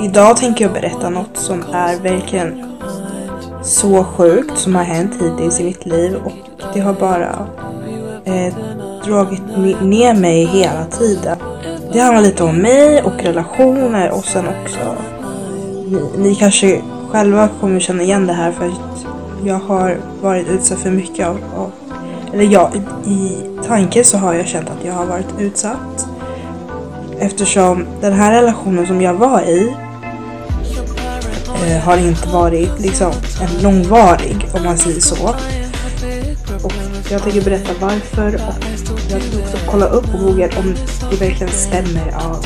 Idag tänker jag berätta något som är verkligen så sjukt som har hänt hittills i mitt liv och det har bara eh, dragit ner mig hela tiden. Det handlar lite om mig och relationer och sen också ni, ni kanske själva kommer känna igen det här för att jag har varit utsatt för mycket av, av eller ja, i, i tanke så har jag känt att jag har varit utsatt. Eftersom den här relationen som jag var i Eh, har inte varit liksom en långvarig om man säger så. Och jag tänker berätta varför och jag tänker också kolla upp på Google om det verkligen stämmer. Ja.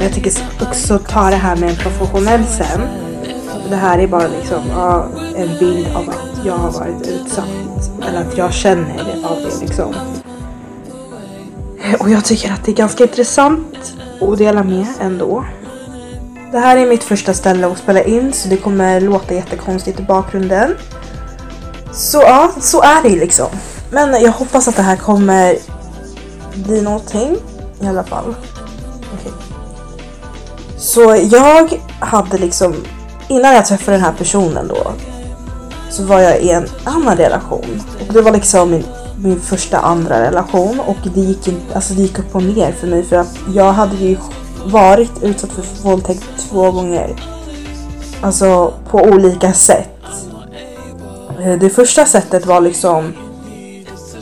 Jag tänker också ta det här med en professionell sen. Det här är bara liksom ja, en bild av att jag har varit utsatt. Eller att jag känner det av det liksom. Och jag tycker att det är ganska intressant att dela med ändå. Det här är mitt första ställe att spela in så det kommer låta jättekonstigt i bakgrunden. Så ja, så är det liksom. Men jag hoppas att det här kommer bli någonting i alla fall. Okay. Så jag hade liksom, innan jag träffade den här personen då, så var jag i en annan relation. Och det var liksom min, min första andra relation och det gick, alltså det gick upp och ner för mig för att jag hade ju varit utsatt för våldtäkt två gånger. Alltså på olika sätt. Eh, det första sättet var liksom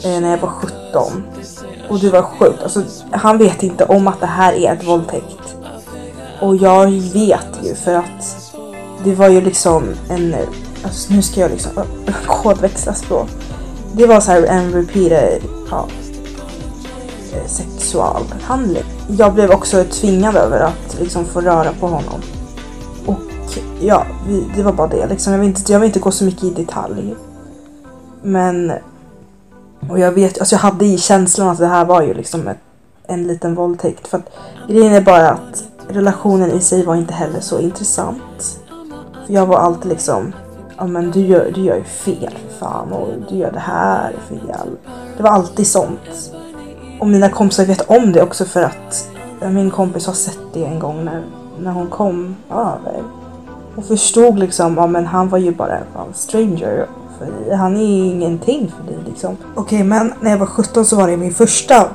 eh, när jag var 17. Och det var sjukt. Alltså, han vet inte om att det här är ett våldtäkt. Och jag vet ju för att det var ju liksom en... Alltså, nu ska jag liksom kodväxla språk. Det var så här en repeater... ja, Eh, sexualhandling. Jag blev också tvingad över att liksom få röra på honom. Och ja, vi, det var bara det liksom. Jag vill, inte, jag vill inte gå så mycket i detalj. Men och jag vet, alltså jag hade i känslan att det här var ju liksom ett, en liten våldtäkt. För att grejen är bara att relationen i sig var inte heller så intressant. För jag var alltid liksom, ja men du gör, du gör ju fel för fan och du gör det här fel. Det var alltid sånt. Och mina kompisar vet om det också för att min kompis har sett det en gång när, när hon kom över. Och förstod liksom, ja men han var ju bara en stranger för. Han är ju ingenting för dig liksom. Okej, okay, men när jag var 17 så var det min första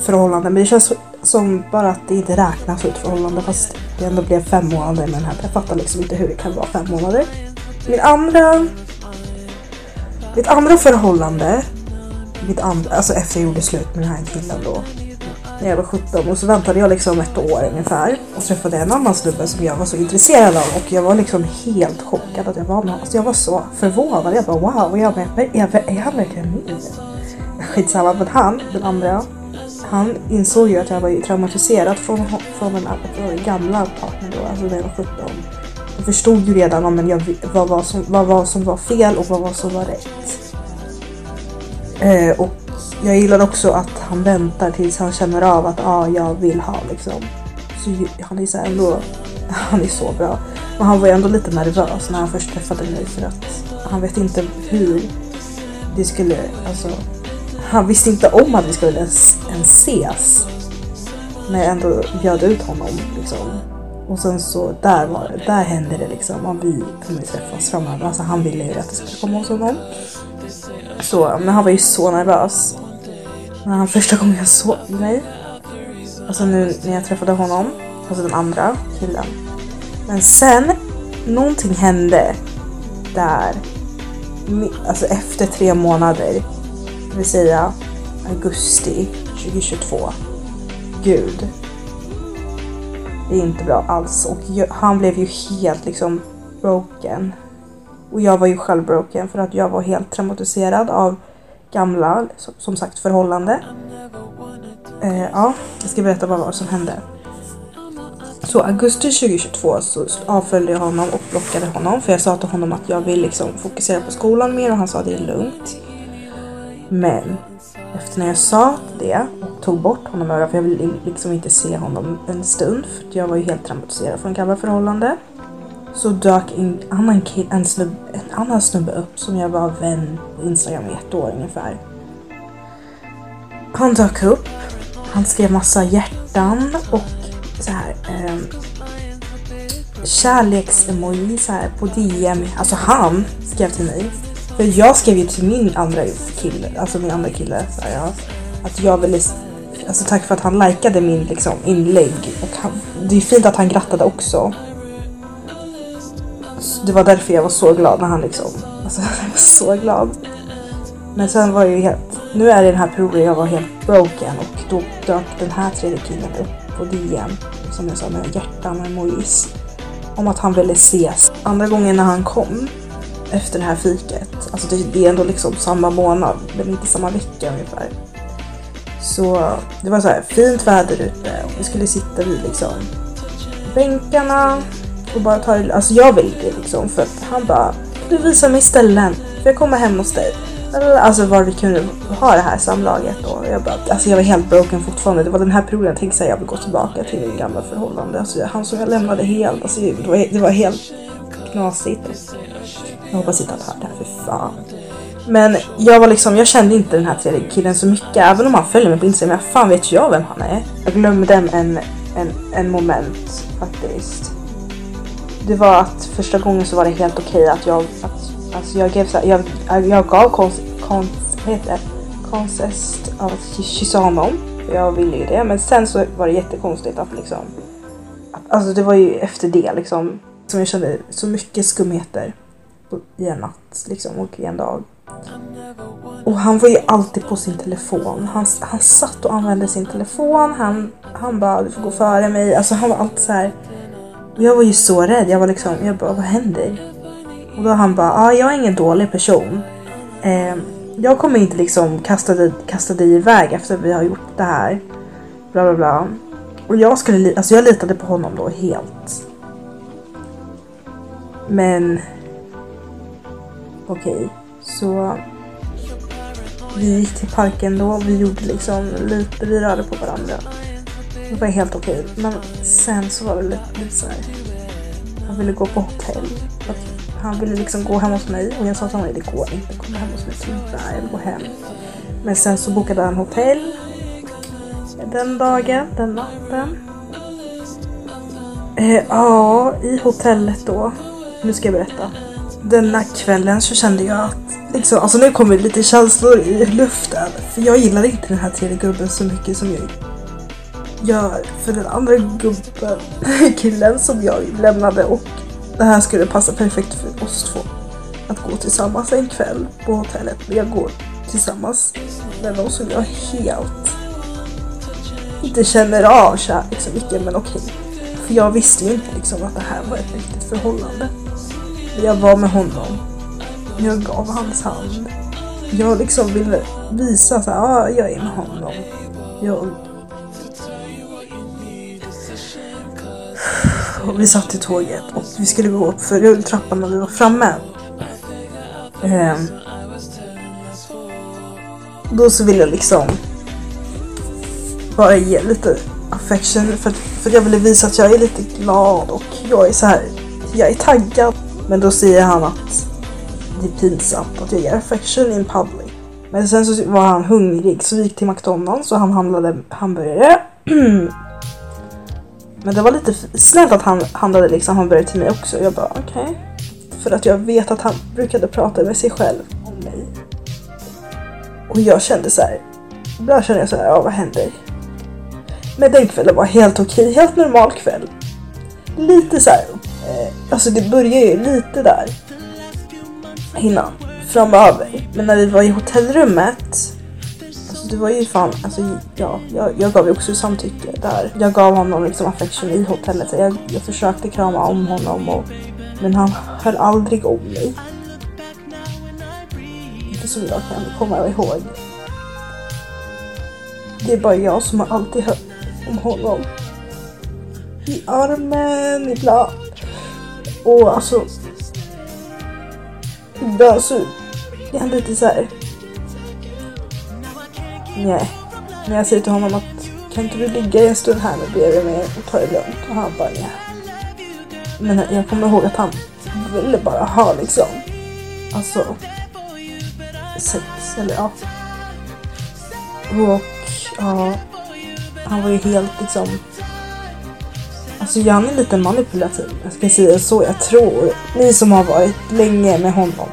förhållande. Men det känns som bara att det inte räknas som ett förhållande fast det ändå blev fem månader med den här. Jag fattar liksom inte hur det kan vara fem månader. Min andra... Mitt andra förhållande, mitt andra, alltså efter jag gjorde slut med den här killen då när jag var 17 och så väntade jag liksom ett år ungefär och träffade en annan snubbe som jag var så intresserad av och jag var liksom helt chockad att jag var med honom. Alltså jag var så förvånad. Jag bara wow, jag bara, är, är, är han verkligen min? Skitsamma, men han, den andra, han insåg ju att jag var traumatiserad från, från den från gamla partnern då, alltså när jag var 17. Jag förstod ju redan om jag, vad, var som, vad var som var fel och vad var som var rätt. Eh, och jag gillar också att han väntar tills han känner av att ah, jag vill ha liksom. Så han är så ändå, han är så bra. Men han var ju ändå lite nervös när han först träffade mig för att han vet inte hur det skulle, alltså. Han visste inte om att vi skulle ens, ens ses. När jag ändå bjöd ut honom liksom. Och sen så där var där hände det liksom. Om vi kunde träffas framöver. Alltså han ville ju att jag skulle komma hos honom. Så, men han var ju så nervös. När han första gången jag såg mig. Alltså nu när jag träffade honom. Alltså den andra killen. Men sen någonting hände där. Alltså efter tre månader. Det vill säga augusti 2022. Gud. Det är inte bra alls och jag, han blev ju helt liksom broken. Och jag var ju själv broken för att jag var helt traumatiserad av gamla, som sagt, förhållande. Eh, ja, jag ska berätta vad var som hände. Så augusti 2022 så avföljde jag honom och blockade honom för jag sa till honom att jag vill liksom fokusera på skolan mer och han sa det är lugnt. Men efter när jag sa det och tog bort honom över för jag ville liksom inte se honom en stund för jag var ju helt traumatiserad från gamla förhållande så dök en annan, kid, en, snubbe, en annan snubbe upp som jag var vän på Instagram i ett år ungefär. Han dök upp, han skrev massa hjärtan och så här. Eh, kärleksemoji så här på DM. Alltså han skrev till mig. För jag skrev ju till min andra kille, alltså min andra kille, så här, ja, att jag ville Alltså tack för att han likade min liksom, inlägg. Och han, det är fint att han grattade också. Det var därför jag var så glad när han liksom... Alltså jag var så glad. Men sen var jag ju helt... Nu är det den här perioden jag var helt broken och då dök den här tredje killen upp på DM. Som jag sa med hjärtan med emojis. Om att han ville ses. Andra gången när han kom efter det här fiket. Alltså det, det är ändå liksom samma månad men inte samma vecka ungefär. Så det var så här fint väder ute och vi skulle sitta vid liksom bänkarna och bara ta det. Alltså jag vill det liksom för att han bara du visar mig ställen för jag kommer hem hos dig. Alltså var vi kunde ha det här samlaget och jag bara, alltså jag var helt broken fortfarande. Det var den här perioden jag tänkte att jag vill gå tillbaka till min gamla förhållande. Alltså han som jag lämnade helt, alltså det var, det var helt knasigt. Jag hoppas inte att han hör det här, för fan. Men jag var liksom, jag kände inte den här tredje killen så mycket. Även om han följer mig på Instagram. Men fan vet jag vem han är. Jag glömde en, en, en moment faktiskt. Det var att första gången så var det helt okej okay att jag, att, alltså jag, gav, jag, jag, jag gav kons, kons, vad heter det? Consest av att kyssa honom. Jag ville ju det. Men sen så var det jättekonstigt att liksom. Att, alltså det var ju efter det liksom. Som jag kände så mycket skumheter i en natt liksom, och i en dag. Och han var ju alltid på sin telefon. Han, han satt och använde sin telefon. Han, han bara, du får gå före mig. Alltså han var alltid så här. Och jag var ju så rädd. Jag var liksom, jag bara, vad händer? Och då han bara, ah, jag är ingen dålig person. Eh, jag kommer inte liksom kasta dig, kasta dig iväg efter vi har gjort det här. Bla bla bla. Och jag skulle, alltså jag litade på honom då helt. Men okej. Okay. Så vi gick till parken då. Vi gjorde liksom lite, vi rörde på varandra. Det var helt okej. Okay. Men sen så var det lite, lite så här. Han ville gå på hotell. Han ville liksom gå hem hos mig och jag sa till honom det går inte. kom hem hos mig tyvärr. Jag vill gå hem. Men sen så bokade han hotell. Den dagen, den natten. Eh, ja, i hotellet då. Nu ska jag berätta denna kvällen så kände jag att liksom, alltså nu kommer det lite känslor i luften. För jag gillade inte den här tredje gubben så mycket som jag gör för den andra gubben, killen som jag lämnade och det här skulle passa perfekt för oss två. Att gå tillsammans en kväll på hotellet. Men jag går tillsammans med någon som jag helt inte känner av kärlek så mycket men okej. För jag visste ju inte liksom att det här var ett riktigt förhållande. Jag var med honom. Jag gav hans hand. Jag liksom ville visa att ah, jag är med honom. Jag... Och vi satt i tåget och vi skulle gå upp för rulltrappan när vi var framme. Ehm. Då så ville jag liksom bara ge lite affection för, för jag ville visa att jag är lite glad och jag är så här, jag är taggad. Men då säger han att det är pinsamt att jag ger affection in public. Men sen så var han hungrig så vi gick till McDonalds och han handlade hamburgare. Men det var lite snällt att han handlade liksom hamburgare till mig också. Jag bara okej. Okay. För att jag vet att han brukade prata med sig själv om mig. Och jag kände så här. Ibland kände jag så här, ja vad händer? Men den kvällen var helt okej, helt normal kväll. Lite så här Eh, alltså det börjar ju lite där. Innan. Framöver. Men när vi var i hotellrummet. Det var ju fan, alltså ja, jag, jag gav ju också samtycke där. Jag gav honom liksom affection i hotellet. Så jag, jag försökte krama om honom och, men han höll aldrig om mig. Inte som jag kan komma ihåg. Det är bara jag som har alltid hört om honom. I armen ibland. Och alltså... Ibland så är han lite så här. Nej. Men jag säger till honom att kan inte du ligga en stund här med bredvid mig och ta det lugnt? Och han bara nej. Men jag kommer ihåg att han ville bara ha liksom. Alltså. Sex eller ja. Och ja. Han var ju helt liksom Alltså han är lite manipulativ. Jag ska säga så. Jag tror ni som har varit länge med honom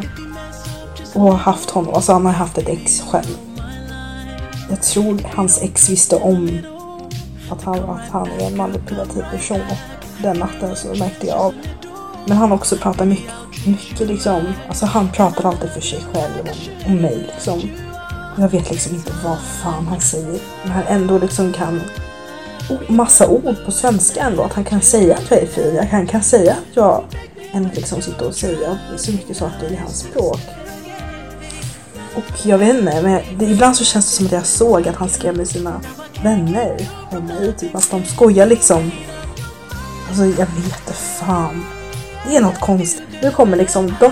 och haft honom. Alltså han har haft ett ex själv. Jag tror hans ex visste om att han, att han är en manipulativ person. Den natten så märkte jag av. Men han också pratar mycket, mycket liksom. Alltså han pratar alltid för sig själv om, mig liksom. Jag vet liksom inte vad fan han säger. Men han ändå liksom kan massa ord på svenska ändå. Att han kan säga att jag är fin. Han kan säga att jag ändå liksom sitter och säger så mycket saker i hans språk. Och jag vet inte, men det, ibland så känns det som att jag såg att han skrev med sina vänner om mig. Typ att de skojar liksom. Alltså jag vet fan. Det är något konstigt. Nu kommer liksom de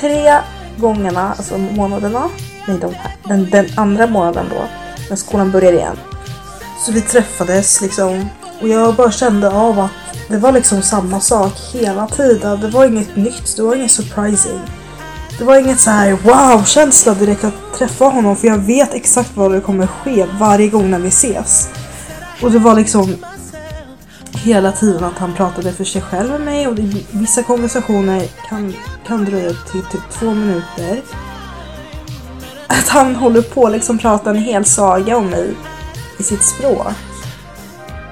tre gångerna, alltså månaderna. Nej, de här, den, den andra månaden då. När skolan börjar igen. Så vi träffades liksom. Och jag bara kände av att det var liksom samma sak hela tiden. Det var inget nytt, det var inget surprising. Det var inget så här wow-känsla direkt att träffa honom för jag vet exakt vad det kommer ske varje gång när vi ses. Och det var liksom hela tiden att han pratade för sig själv med mig och det, vissa konversationer kan, kan dröja till typ två minuter. Att han håller på liksom prata en hel saga om mig i sitt språk.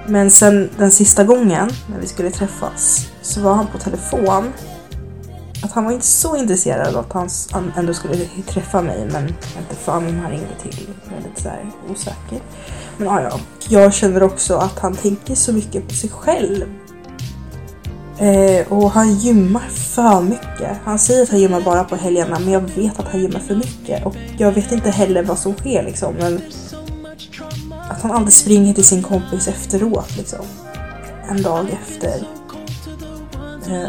Men sen den sista gången när vi skulle träffas så var han på telefon att han var inte så intresserad av att han ändå skulle träffa mig men inte fan om han ringde till. Väldigt så här osäker. Men ja, ja. Jag känner också att han tänker så mycket på sig själv. Eh, och han gymmar för mycket. Han säger att han gymmar bara på helgerna men jag vet att han gymmar för mycket. Och jag vet inte heller vad som sker liksom. Men att han alltid springer till sin kompis efteråt liksom. En dag efter. Eh,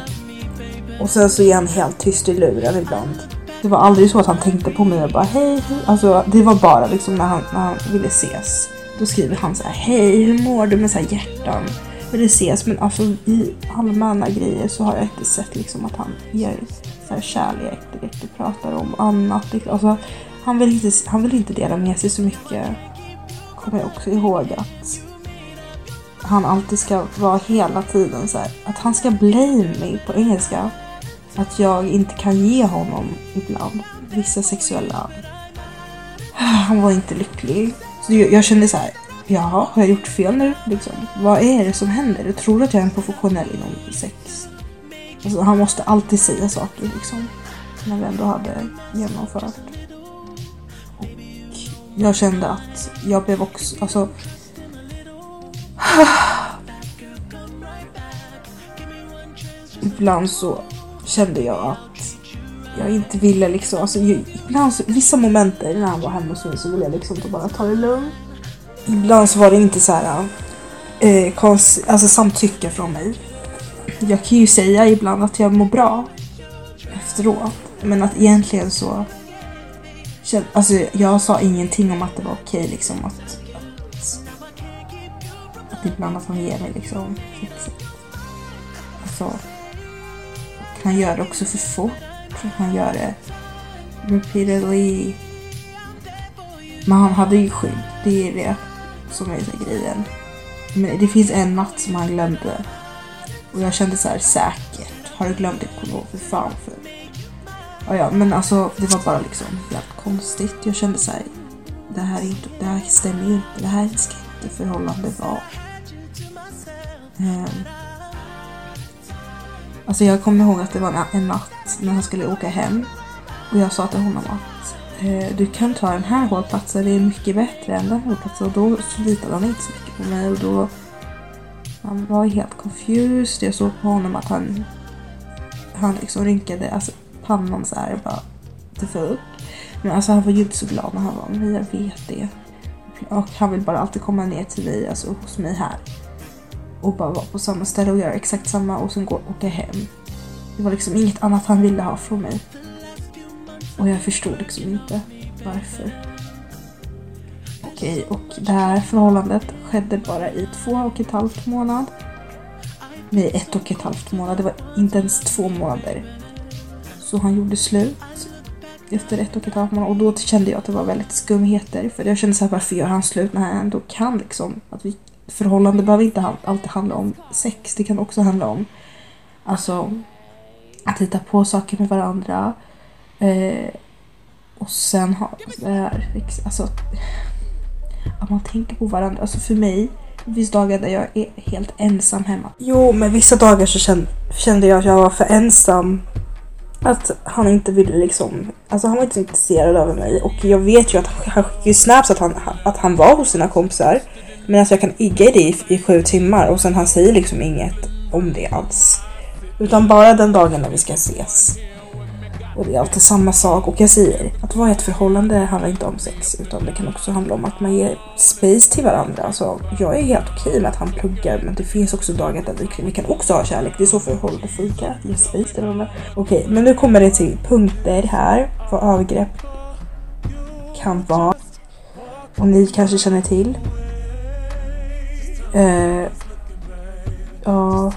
och sen så är han helt tyst i luren ibland. Det var aldrig så att han tänkte på mig och bara hej, hej. Alltså det var bara liksom när han, när han ville ses. Då skriver han så här hej, hur mår du med så här hjärtan? Vill ses? Men alltså i allmänna grejer så har jag inte sett liksom att han ger så här kärlek direkt och pratar om annat. Alltså, han, vill inte, han vill inte dela med sig så mycket. Kommer jag också ihåg att han alltid ska vara hela tiden så här, att han ska blame me på engelska att jag inte kan ge honom ibland vissa sexuella... Han var inte lycklig. Så jag kände så här, jaha, har jag gjort fel nu? Liksom, vad är det som händer? Jag tror att jag är en professionell inom sex. Alltså, han måste alltid säga saker liksom. När vi ändå hade genomfört. Och jag kände att jag blev också, alltså... Ibland så kände jag att jag inte ville liksom, alltså ibland så, vissa momenter när han var hemma hos mig så ville jag liksom bara ta det lugnt. Ibland så var det inte så här eh, konst, alltså samtycke från mig. Jag kan ju säga ibland att jag mår bra efteråt, men att egentligen så Alltså jag sa ingenting om att det var okej liksom att, att, att ibland att han ger mig liksom Alltså han gör det också för fort. Han gör det repeatedly. Men han hade ju skydd. Det är det som är grejen. Men det finns en natt som han glömde. Och jag kände så här säkert. Har du glömt det kommer För fan för. Ja, ja, men alltså det var bara liksom helt konstigt. Jag kände så här. Det här, är inte, det här stämmer ju inte. Det här ska inte förhållande vara. Um, Alltså jag kommer ihåg att det var en natt när han skulle åka hem och jag sa till honom att eh, du kan ta den här hållplatsen, det är mycket bättre än den hållplatsen och då litade han inte så mycket på mig och då han var helt confused. Jag såg på honom att han han liksom rynkade alltså, pannan så här bara till upp. Men alltså han var ju inte så glad när han var med mig, jag vet det. Och han vill bara alltid komma ner till mig, alltså hos mig här och bara vara på samma ställe och göra exakt samma och sen gå och åka hem. Det var liksom inget annat han ville ha från mig. Och jag förstod liksom inte varför. Okej, och det här förhållandet skedde bara i två och ett halvt månad. Nej, ett och ett halvt månad. Det var inte ens två månader. Så han gjorde slut efter ett och ett halvt månad och då kände jag att det var väldigt skumheter. För jag kände så här, varför gör han slut när han ändå kan liksom? Att vi förhållande behöver inte alltid handla om sex. Det kan också handla om alltså att hitta på saker med varandra. Eh, och sen ha alltså att man tänker på varandra. Alltså för mig, det finns dagar där jag är helt ensam hemma. Jo, men vissa dagar så kände, kände jag att jag var för ensam. Att han inte ville liksom, alltså han var inte så intresserad av mig och jag vet ju att han skickade snaps att han, att han var hos sina kompisar. Men alltså jag kan igga i det i, i sju timmar och sen han säger liksom inget om det alls. Utan bara den dagen när vi ska ses. Och det är alltid samma sak. Och jag säger, att vara i ett förhållande handlar inte om sex. Utan det kan också handla om att man ger space till varandra. Alltså, jag är helt okej med att han pluggar. Men det finns också dagar där vi, vi kan också ha kärlek. Det är så förhållande funkar. Att ge space till varandra. Okej, men nu kommer det till punkter här. Vad övergrepp kan vara. Och ni kanske känner till. Eh, ja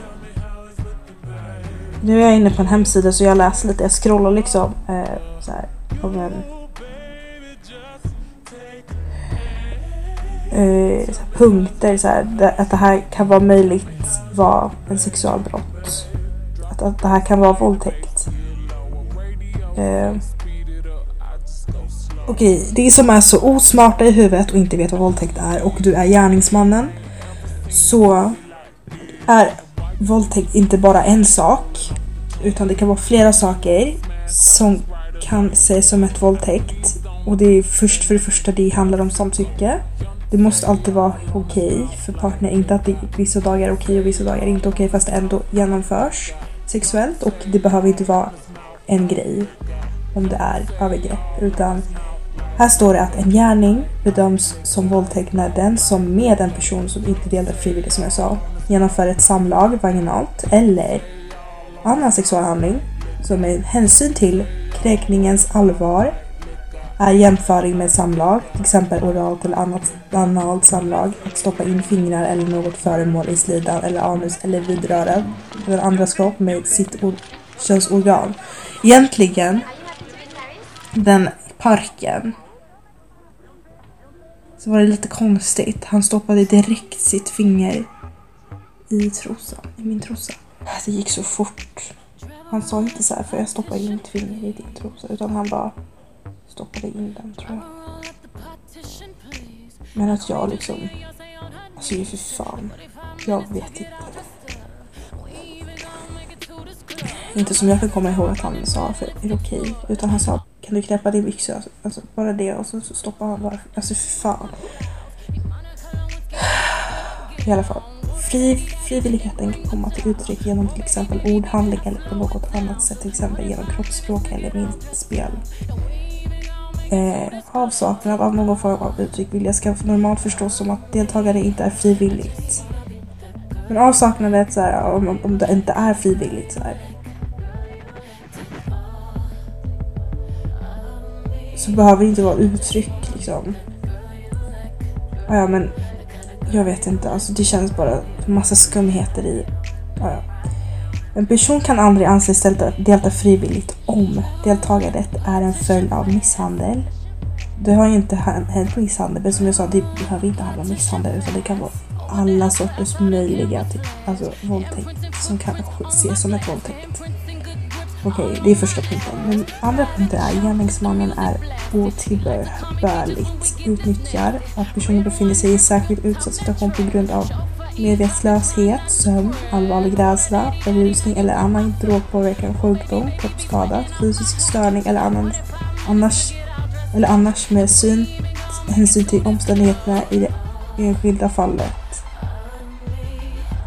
nu är jag inne på en hemsida så jag läser lite, jag scrollar liksom eh, så här, om en eh, så här, punkter så här, att det här kan vara möjligt vara en sexualbrott. Att, att det här kan vara våldtäkt. Eh, Okej, det som är så osmarta i huvudet och inte vet vad våldtäkt är och du är gärningsmannen så är våldtäkt inte bara en sak. Utan det kan vara flera saker som kan ses som ett våldtäkt. Och det är först för det första det handlar om samtycke. Det måste alltid vara okej okay för partner. Inte att det vissa dagar är okej okay och vissa dagar är inte okej okay, fast det ändå genomförs sexuellt. Och det behöver inte vara en grej om det är övergrepp. Utan här står det att en gärning bedöms som våldtäkt när den som med en person som inte delar frivilligt som jag sa genomför ett samlag vaginalt eller annan sexualhandling som med hänsyn till kränkningens allvar är jämföring med samlag, till exempel oralt eller annat analt samlag, att stoppa in fingrar eller något föremål i slidan eller anus eller vidröra den andras kropp med sitt könsorgan. Egentligen, den parken så var det lite konstigt. Han stoppade direkt sitt finger i trosan, i min trosa. Det gick så fort. Han sa inte så här, för jag stoppar in mitt finger i din trosa, utan han bara stoppade in den tror jag. Men att jag liksom, alltså ju för fan, jag vet inte. Inte som jag kan komma ihåg att han sa, för är det okej? Okay? Utan han sa, kan du knäppa din byxa? Alltså bara det och så, så stoppar han bara, alltså för fan. I alla fall. Fri, frivilligheten kan komma till uttryck genom till exempel ordhandling eller på något annat sätt, till exempel genom kroppsspråk eller minspel. Eh, avsaknad av någon form av uttryck ska normalt förstås som att deltagare inte är frivilligt. Men avsaknadet så här, om, om det inte är frivilligt så här, så behöver det inte vara uttryck liksom. Ja, men jag vet inte, alltså det känns bara massa skumheter i. Ja, ja. En person kan aldrig anses delta, delta frivilligt om deltagandet är en följd av misshandel. Det har ju inte hänt misshandel, men som jag sa, det behöver inte handla om misshandel utan det kan vara alla sorters möjliga typ, alltså, våldtäkt som kan ses som ett våldtäkt. Okej, okay, det är första punkten. Men andra punkten är gärningsmannen är otillbörligt utnyttjar att personen befinner sig i särskilt utsatt situation på grund av medvetslöshet, sömn, allvarlig rädsla, berusning eller annan drogpåverkan, sjukdom, kroppsskada, fysisk störning eller annan, annars, eller annars med syn, hänsyn till omständigheterna i det enskilda fallet.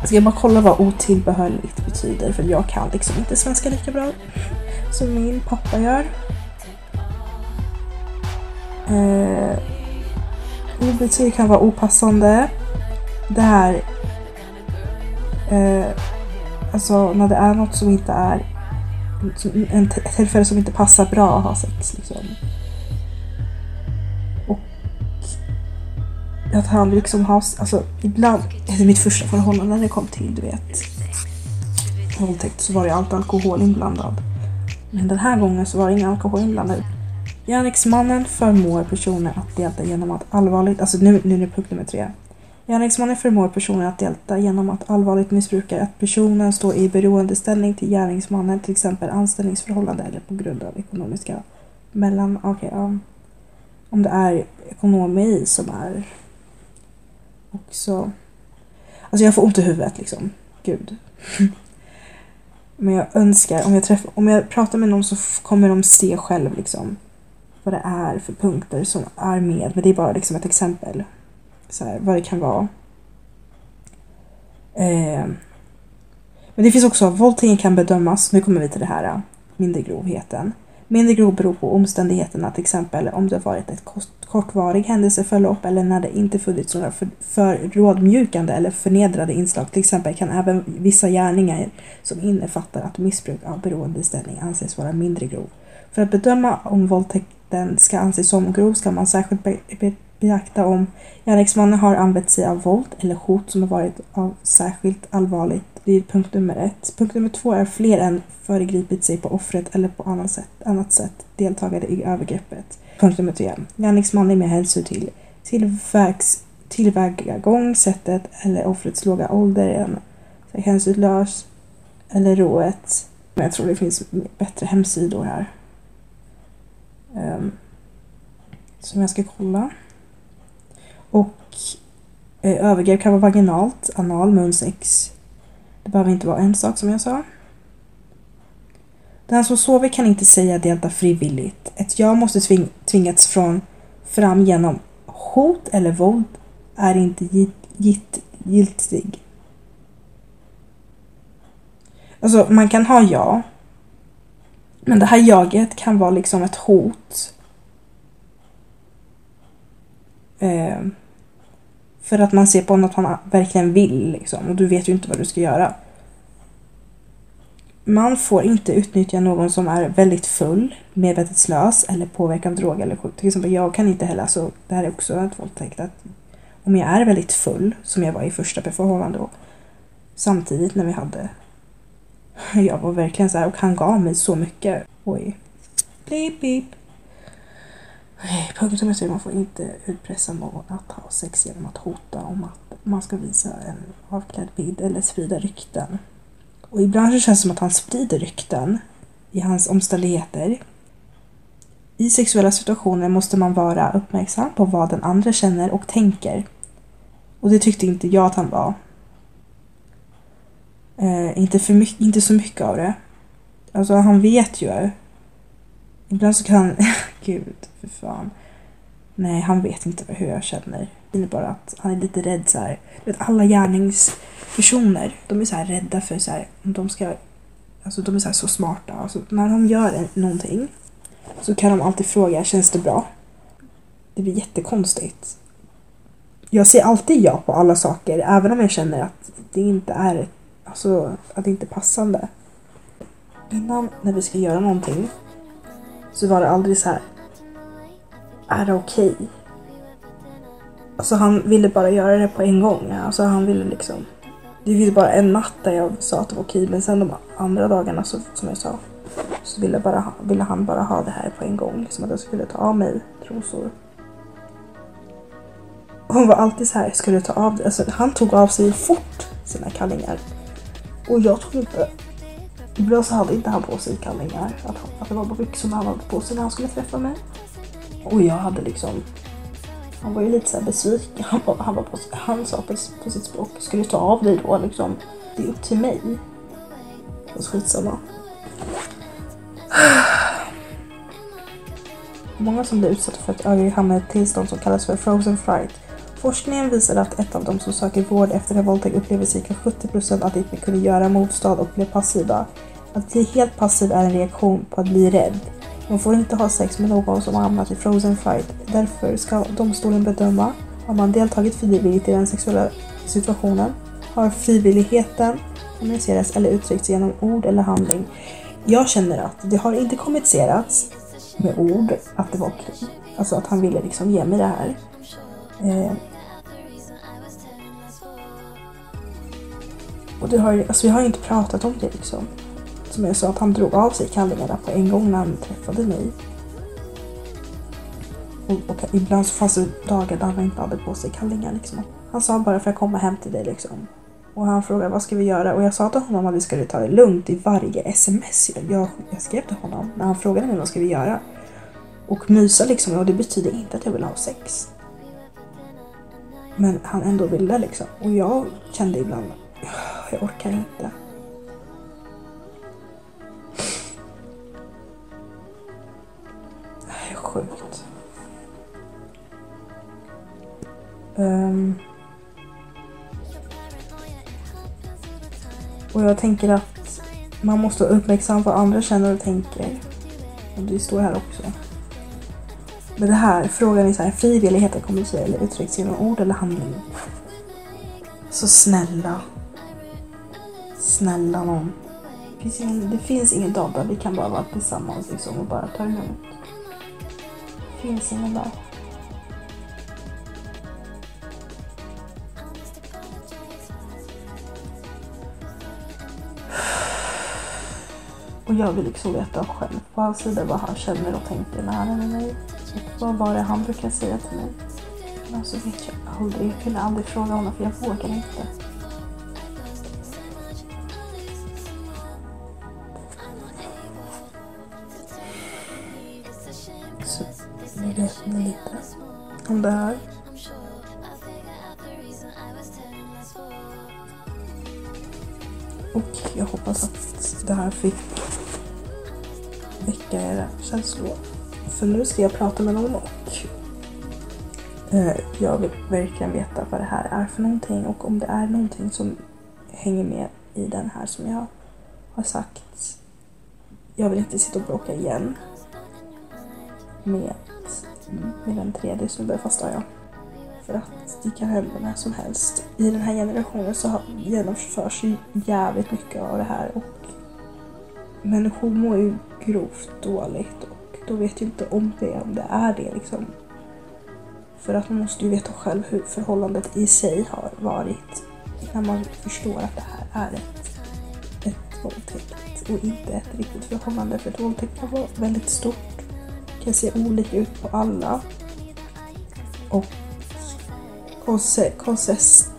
Ska jag bara kolla vad otillbehörligt betyder för jag kan liksom inte svenska lika bra som min pappa gör. Eh, obetyg kan vara opassande. Det här... Eh, alltså när det är något som inte är... En tillfälle som inte passar bra att ha sex liksom. Att han liksom har, alltså ibland, i mitt första förhållande när det kom till, du vet, våldtäkt så var det alltid alkohol inblandad. Men den här gången så var det ingen alkohol inblandad. Gärningsmannen förmår personen att delta genom att allvarligt, alltså nu, nu är det punkt nummer tre. Gärningsmannen förmår personen att delta genom att allvarligt missbruka att personen står i beroendeställning till gärningsmannen, till exempel anställningsförhållande eller på grund av ekonomiska mellan... Okej, okay, um, om det är ekonomi som är också... Alltså jag får ont i huvudet liksom. Gud. Men jag önskar, om jag, träffar, om jag pratar med någon så kommer de se själv liksom vad det är för punkter som är med. Men det är bara liksom ett exempel. Så här, vad det kan vara. Eh, men det finns också, våldtäkten kan bedömas, nu kommer vi till det här, äh, mindre grovheten. Mindre grov beror på omständigheterna, till exempel om det varit ett kortvarig händelseförlopp eller när det inte funnits några för, för rådmjukande eller förnedrande inslag. Till exempel kan även vissa gärningar som innefattar att missbruk av beroendeställning anses vara mindre grov. För att bedöma om våldtäkten ska anses som grov ska man särskilt be, be, beakta om gärningsmannen har använt sig av våld eller hot som har varit av särskilt allvarligt det är punkt nummer ett. Punkt nummer två är fler än föregripit sig på offret eller på annat sätt, annat sätt deltagade i övergreppet. Punkt nummer tre. Gärningsmannen med hänsyn till tillvägs, tillvägagångssättet eller offrets låga ålder än hänsynslös eller rået. Men jag tror det finns bättre hemsidor här. Um, som jag ska kolla. Och eh, övergrepp kan vara vaginalt, anal, munsex, det behöver inte vara en sak som jag sa. Den som sover kan inte säga delta frivilligt. Ett ja måste tving tvingats från fram genom hot eller våld är inte giltig. Alltså man kan ha ja. Men det här jaget kan vara liksom ett hot. Eh, för att man ser på honom att han verkligen vill liksom, och du vet ju inte vad du ska göra. Man får inte utnyttja någon som är väldigt full, medvetenslös eller påverkad av drog eller sjuk. Till exempel jag kan inte heller, så det här är också ett våldtäkt, att om jag är väldigt full, som jag var i första förhållandet då, samtidigt när vi hade jag var verkligen så här och han gav mig så mycket. Oj. Blip-blip beep. Punkt att tre, man får inte utpressa någon att ha sex genom att hota om att man ska visa en avklädd bild eller sprida rykten. Och ibland så känns det som att han sprider rykten i hans omständigheter. I sexuella situationer måste man vara uppmärksam på vad den andra känner och tänker. Och det tyckte inte jag att han var. Eh, inte, för mycket, inte så mycket av det. Alltså han vet ju. Ibland så kan han... Gud, för fan. Nej, han vet inte hur jag känner. Det är bara att han är lite rädd så här. Vet, alla gärningspersoner, de är så här rädda för så här, de ska... Alltså de är så, så smarta. Alltså, när de gör någonting så kan de alltid fråga, känns det bra? Det blir jättekonstigt. Jag säger alltid ja på alla saker, även om jag känner att det inte är, alltså, att det inte är passande. Innan, när vi ska göra någonting, så var det aldrig så här, är det okej? Okay? Alltså han ville bara göra det på en gång. Alltså han ville liksom... Det finns bara en natt där jag sa att det var okej men sen de andra dagarna så, som jag sa så ville, bara, ville han bara ha det här på en gång. Liksom att jag skulle ta av mig trosor. Hon var alltid så här, skulle ta av det. Alltså, han tog av sig fort sina kallingar. Och jag tog inte... Ibland så hade inte han på sig kallingar. Att, att det var bara byxorna han hade på sig när han skulle träffa mig. Och jag hade liksom... Han var ju lite så besviken. Han, var, han, var på, han sa på, på sitt språk, ska du ta av dig då liksom? Det är upp till mig. Och skitsamma. Många som blir utsatta för ett övergrepp hamnar i ett tillstånd som kallas för frozen fright. Forskningen visar att ett av de som söker vård efter en våldtäkt upplever cirka 70% att inte kunna göra motstånd och blev passiva. Att bli helt passiv är en reaktion på att bli rädd. Man får inte ha sex med någon som har hamnat i frozen fight. Därför ska domstolen bedöma om man deltagit frivilligt i den sexuella situationen. Har frivilligheten kommunicerats eller uttryckts genom ord eller handling. Jag känner att det har inte kommunicerats med ord att det var okej. Alltså att han ville liksom ge mig det här. Eh. Och det har, alltså vi har inte pratat om det liksom som jag sa, att han drog av sig kallingarna på en gång när han träffade mig. Och, och ibland så fanns det dagar där han inte hade på sig kallingar liksom. Han sa bara för jag komma hem till dig liksom. Och han frågade vad ska vi göra? Och jag sa till honom att vi skulle ta det lugnt i varje sms jag, jag skrev till honom. När han frågade mig vad ska vi göra? Och mysa liksom, och det betyder inte att jag vill ha sex. Men han ändå ville liksom. Och jag kände ibland, jag orkar inte. Det här är sjukt. Um, och jag tänker att man måste vara uppmärksam på vad andra känner och tänker. Och det står här också. Men det här, frågan är så här, frivillighet kommer säga eller uttrycks genom ord eller handling. Så snälla. Snälla någon. Det finns ingen, det finns ingen dag där vi kan bara vara tillsammans liksom och bara ta emot. Det finns ingen dag. Och jag vill liksom veta själv på hans sida vad han känner och tänker när han är med mig. Vad var det han brukar säga till mig. Men så vet jag aldrig. Jag kunde aldrig fråga honom för jag vågar inte. Om det här. Och jag hoppas att det här fick väcka era känslor. För nu ska jag prata med någon och eh, jag vill verkligen veta vad det här är för någonting och om det är någonting som hänger med i den här som jag har sagt. Jag vill inte sitta och bråka igen med, med den tredje snubben förstår jag. För att det kan hända när som helst. I den här generationen så genomförs ju jävligt mycket av det här och människor mår ju grovt dåligt och då vet ju inte om det, om det är det liksom. För att man måste ju veta själv hur förhållandet i sig har varit när man förstår att det här är ett, ett våldtäkt och inte ett riktigt förhållande. För ett våldtäkt kan vara väldigt stort, kan se olika ut på alla. Och konsess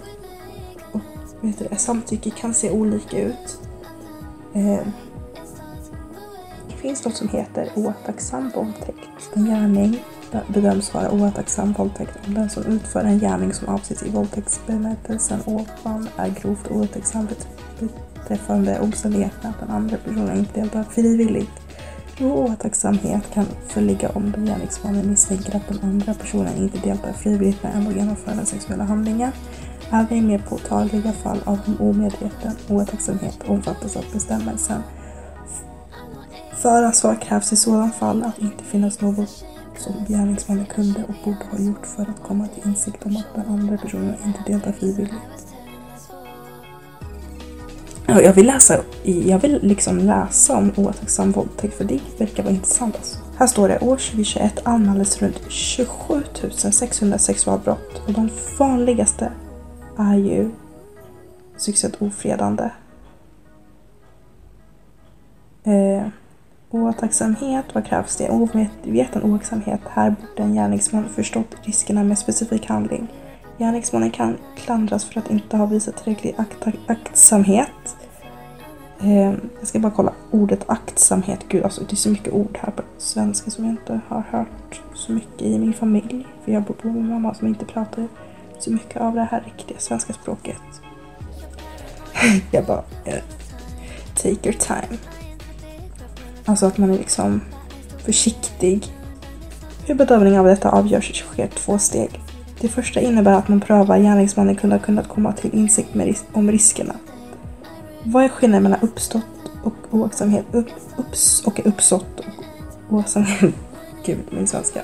och vet du, samtycke kan se olika ut. Eh, det finns något som heter oaktsam våldtäkt. En gärning bedöms vara oaktsam våldtäkt om den som utför en gärning som avses i våldtäktsberättelsen ovan är grovt oaktsam beträffande omständigheterna att den andra personen inte deltar frivilligt och otacksamhet kan föreligga om den gärningsmannen misstänker att den andra personen inte deltar frivilligt när ändå genomför den sexuella handlingen. Även i mer påtagliga fall av omedveten otacksamhet omfattas av bestämmelsen. För ansvar krävs i sådant fall att det inte finns något som gärningsmannen kunde och borde ha gjort för att komma till insikt om att den andra personen inte deltar frivilligt. Jag vill läsa, jag vill liksom läsa om oaktsam våldtäkt för det verkar vara intressant. Alltså. Här står det år 2021 anmäldes runt 27 600 sexualbrott och de vanligaste är ju sexuellt ofredande. Eh, otacksamhet, vad krävs det? Omedveten oaktsamhet. Här borde en gärningsman förstått riskerna med specifik handling. Gärningsmannen kan klandras för att inte ha visat tillräcklig akt aktsamhet. Eh, jag ska bara kolla ordet aktsamhet. Gud, alltså det är så mycket ord här på svenska som jag inte har hört så mycket i min familj. För jag bor med mamma som inte pratar så mycket av det här riktiga svenska språket. jag bara, eh, take your time. Alltså att man är liksom försiktig. Hur bedömning av detta avgörs sker två steg. Det första innebär att man prövar gärningsmannen kunde ha kunnat komma till insikt med ris om riskerna. Vad är skillnaden mellan uppstått och oaktsamhet? Upp, ups, och uppsått och oaktsamhet? Gud, min svenska.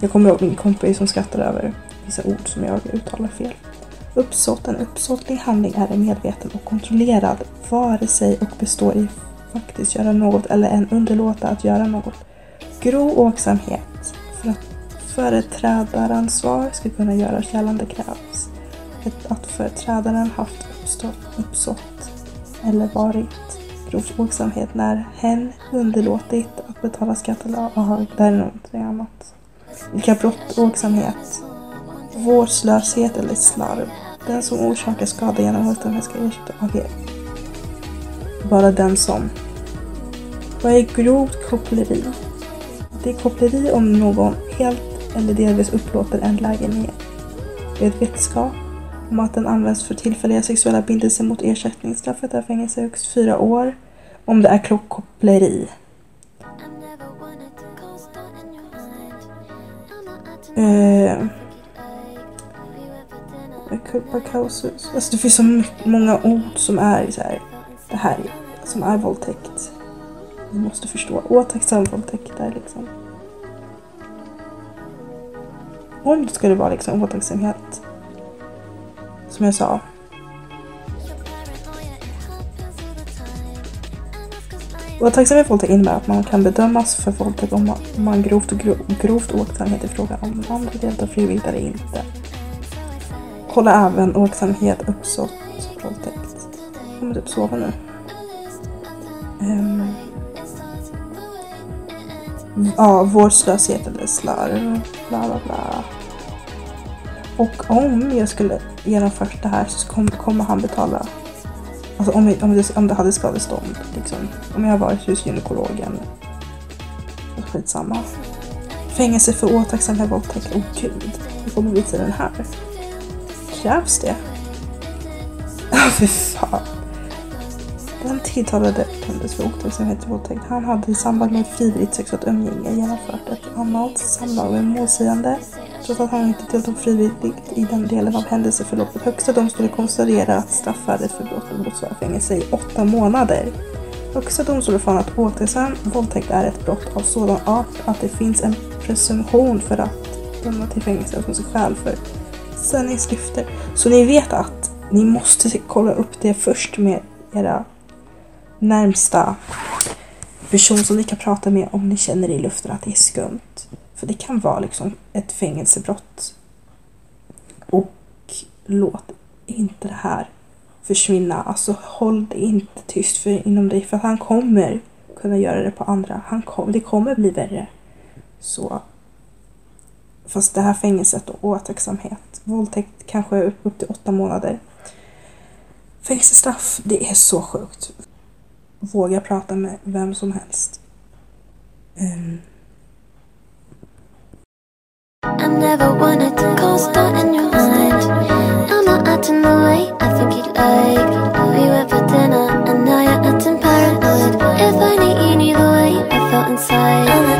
Jag kommer ihåg min kompis som skrattade över vissa ord som jag uttalar fel. Uppsåt, en uppsåtlig handling är en medveten och kontrollerad vare sig och består i faktiskt göra något eller en underlåta att göra något. Grov oaktsamhet företrädaransvar ska kunna göras gällande krävs att företrädaren haft uppstått, uppsått eller varit grovt oaktsamhet när hen underlåtit att betala skatt eller avdrag. Det någonting annat. Vilka brott, oaktsamhet? vårdslöshet eller slarv. Den som orsakar skada genom oaktsamhet ska ersätta er. Bara den som. Vad är grovt koppleri? Det är koppleri om någon helt eller delvis upplåter en lägenhet med vetskap om att den används för tillfälliga sexuella bindelser mot ersättning. Straffet är fängelse i högst fyra år om det är klockkoppleri. Eh, Culpa causus. Alltså det finns så många ord som är så här. Det här som är våldtäkt. Ni måste förstå. Otacksam våldtäkt är liksom ska det skulle vara liksom otacksamhet. Som jag sa. Åtacksamhet våldtäkt innebär att man kan bedömas för våldtäkt om man, om man grovt och grov, grovt oaktsamhet i frågan om den andra deltar frivilligt eller inte. Kolla även oaktsamhet, uppsåt, våldtäkt. Jag kommer typ sova nu. Um, ja, vårdslöshet eller slarv. Bla bla bla. Och om jag skulle genomföra det här så kommer, kommer han betala Alltså om, jag, om, det, om det hade skadestånd. Liksom. Om jag varit hos gynekologen. Skitsamma. Fängelse för åtacksamhet våldtäkt. Åh oh, gud. Hur får visa den här. Krävs det? Ja, fy fan. Den tilltalade dömdes för otacksamhet till våldtäkt. Han hade i samband med frivilligt sexuellt umgänge genomfört ett annat samlag med målsägande trots att han inte deltog frivilligt i den delen av händelseförloppet. Högsta domstolen konstaterade att straffvärdet för brottet motsvarar fängelse i åtta månader. Högsta domstolen fann att återsen våldtäkt är ett brott av sådan art att det finns en presumtion för att döma till fängelse som sig skäl för sanningsskrifter. Så ni vet att ni måste kolla upp det först med era närmsta person som ni kan prata med om ni känner i luften att det är skumt. För det kan vara liksom ett fängelsebrott. Och låt inte det här försvinna. Alltså håll det inte tyst för inom dig för att han kommer kunna göra det på andra. Han kom, det kommer bli värre. Så Fast det här fängelset och återhållsamhet. Våldtäkt kanske upp, upp till åtta månader. Fängelsestraff, det är så sjukt. Våga prata med vem som helst. Um, never wanted to co-star in your mind I'm not acting the way I think you'd like. We went for dinner and now you're acting paranoid. If I need you either way I felt inside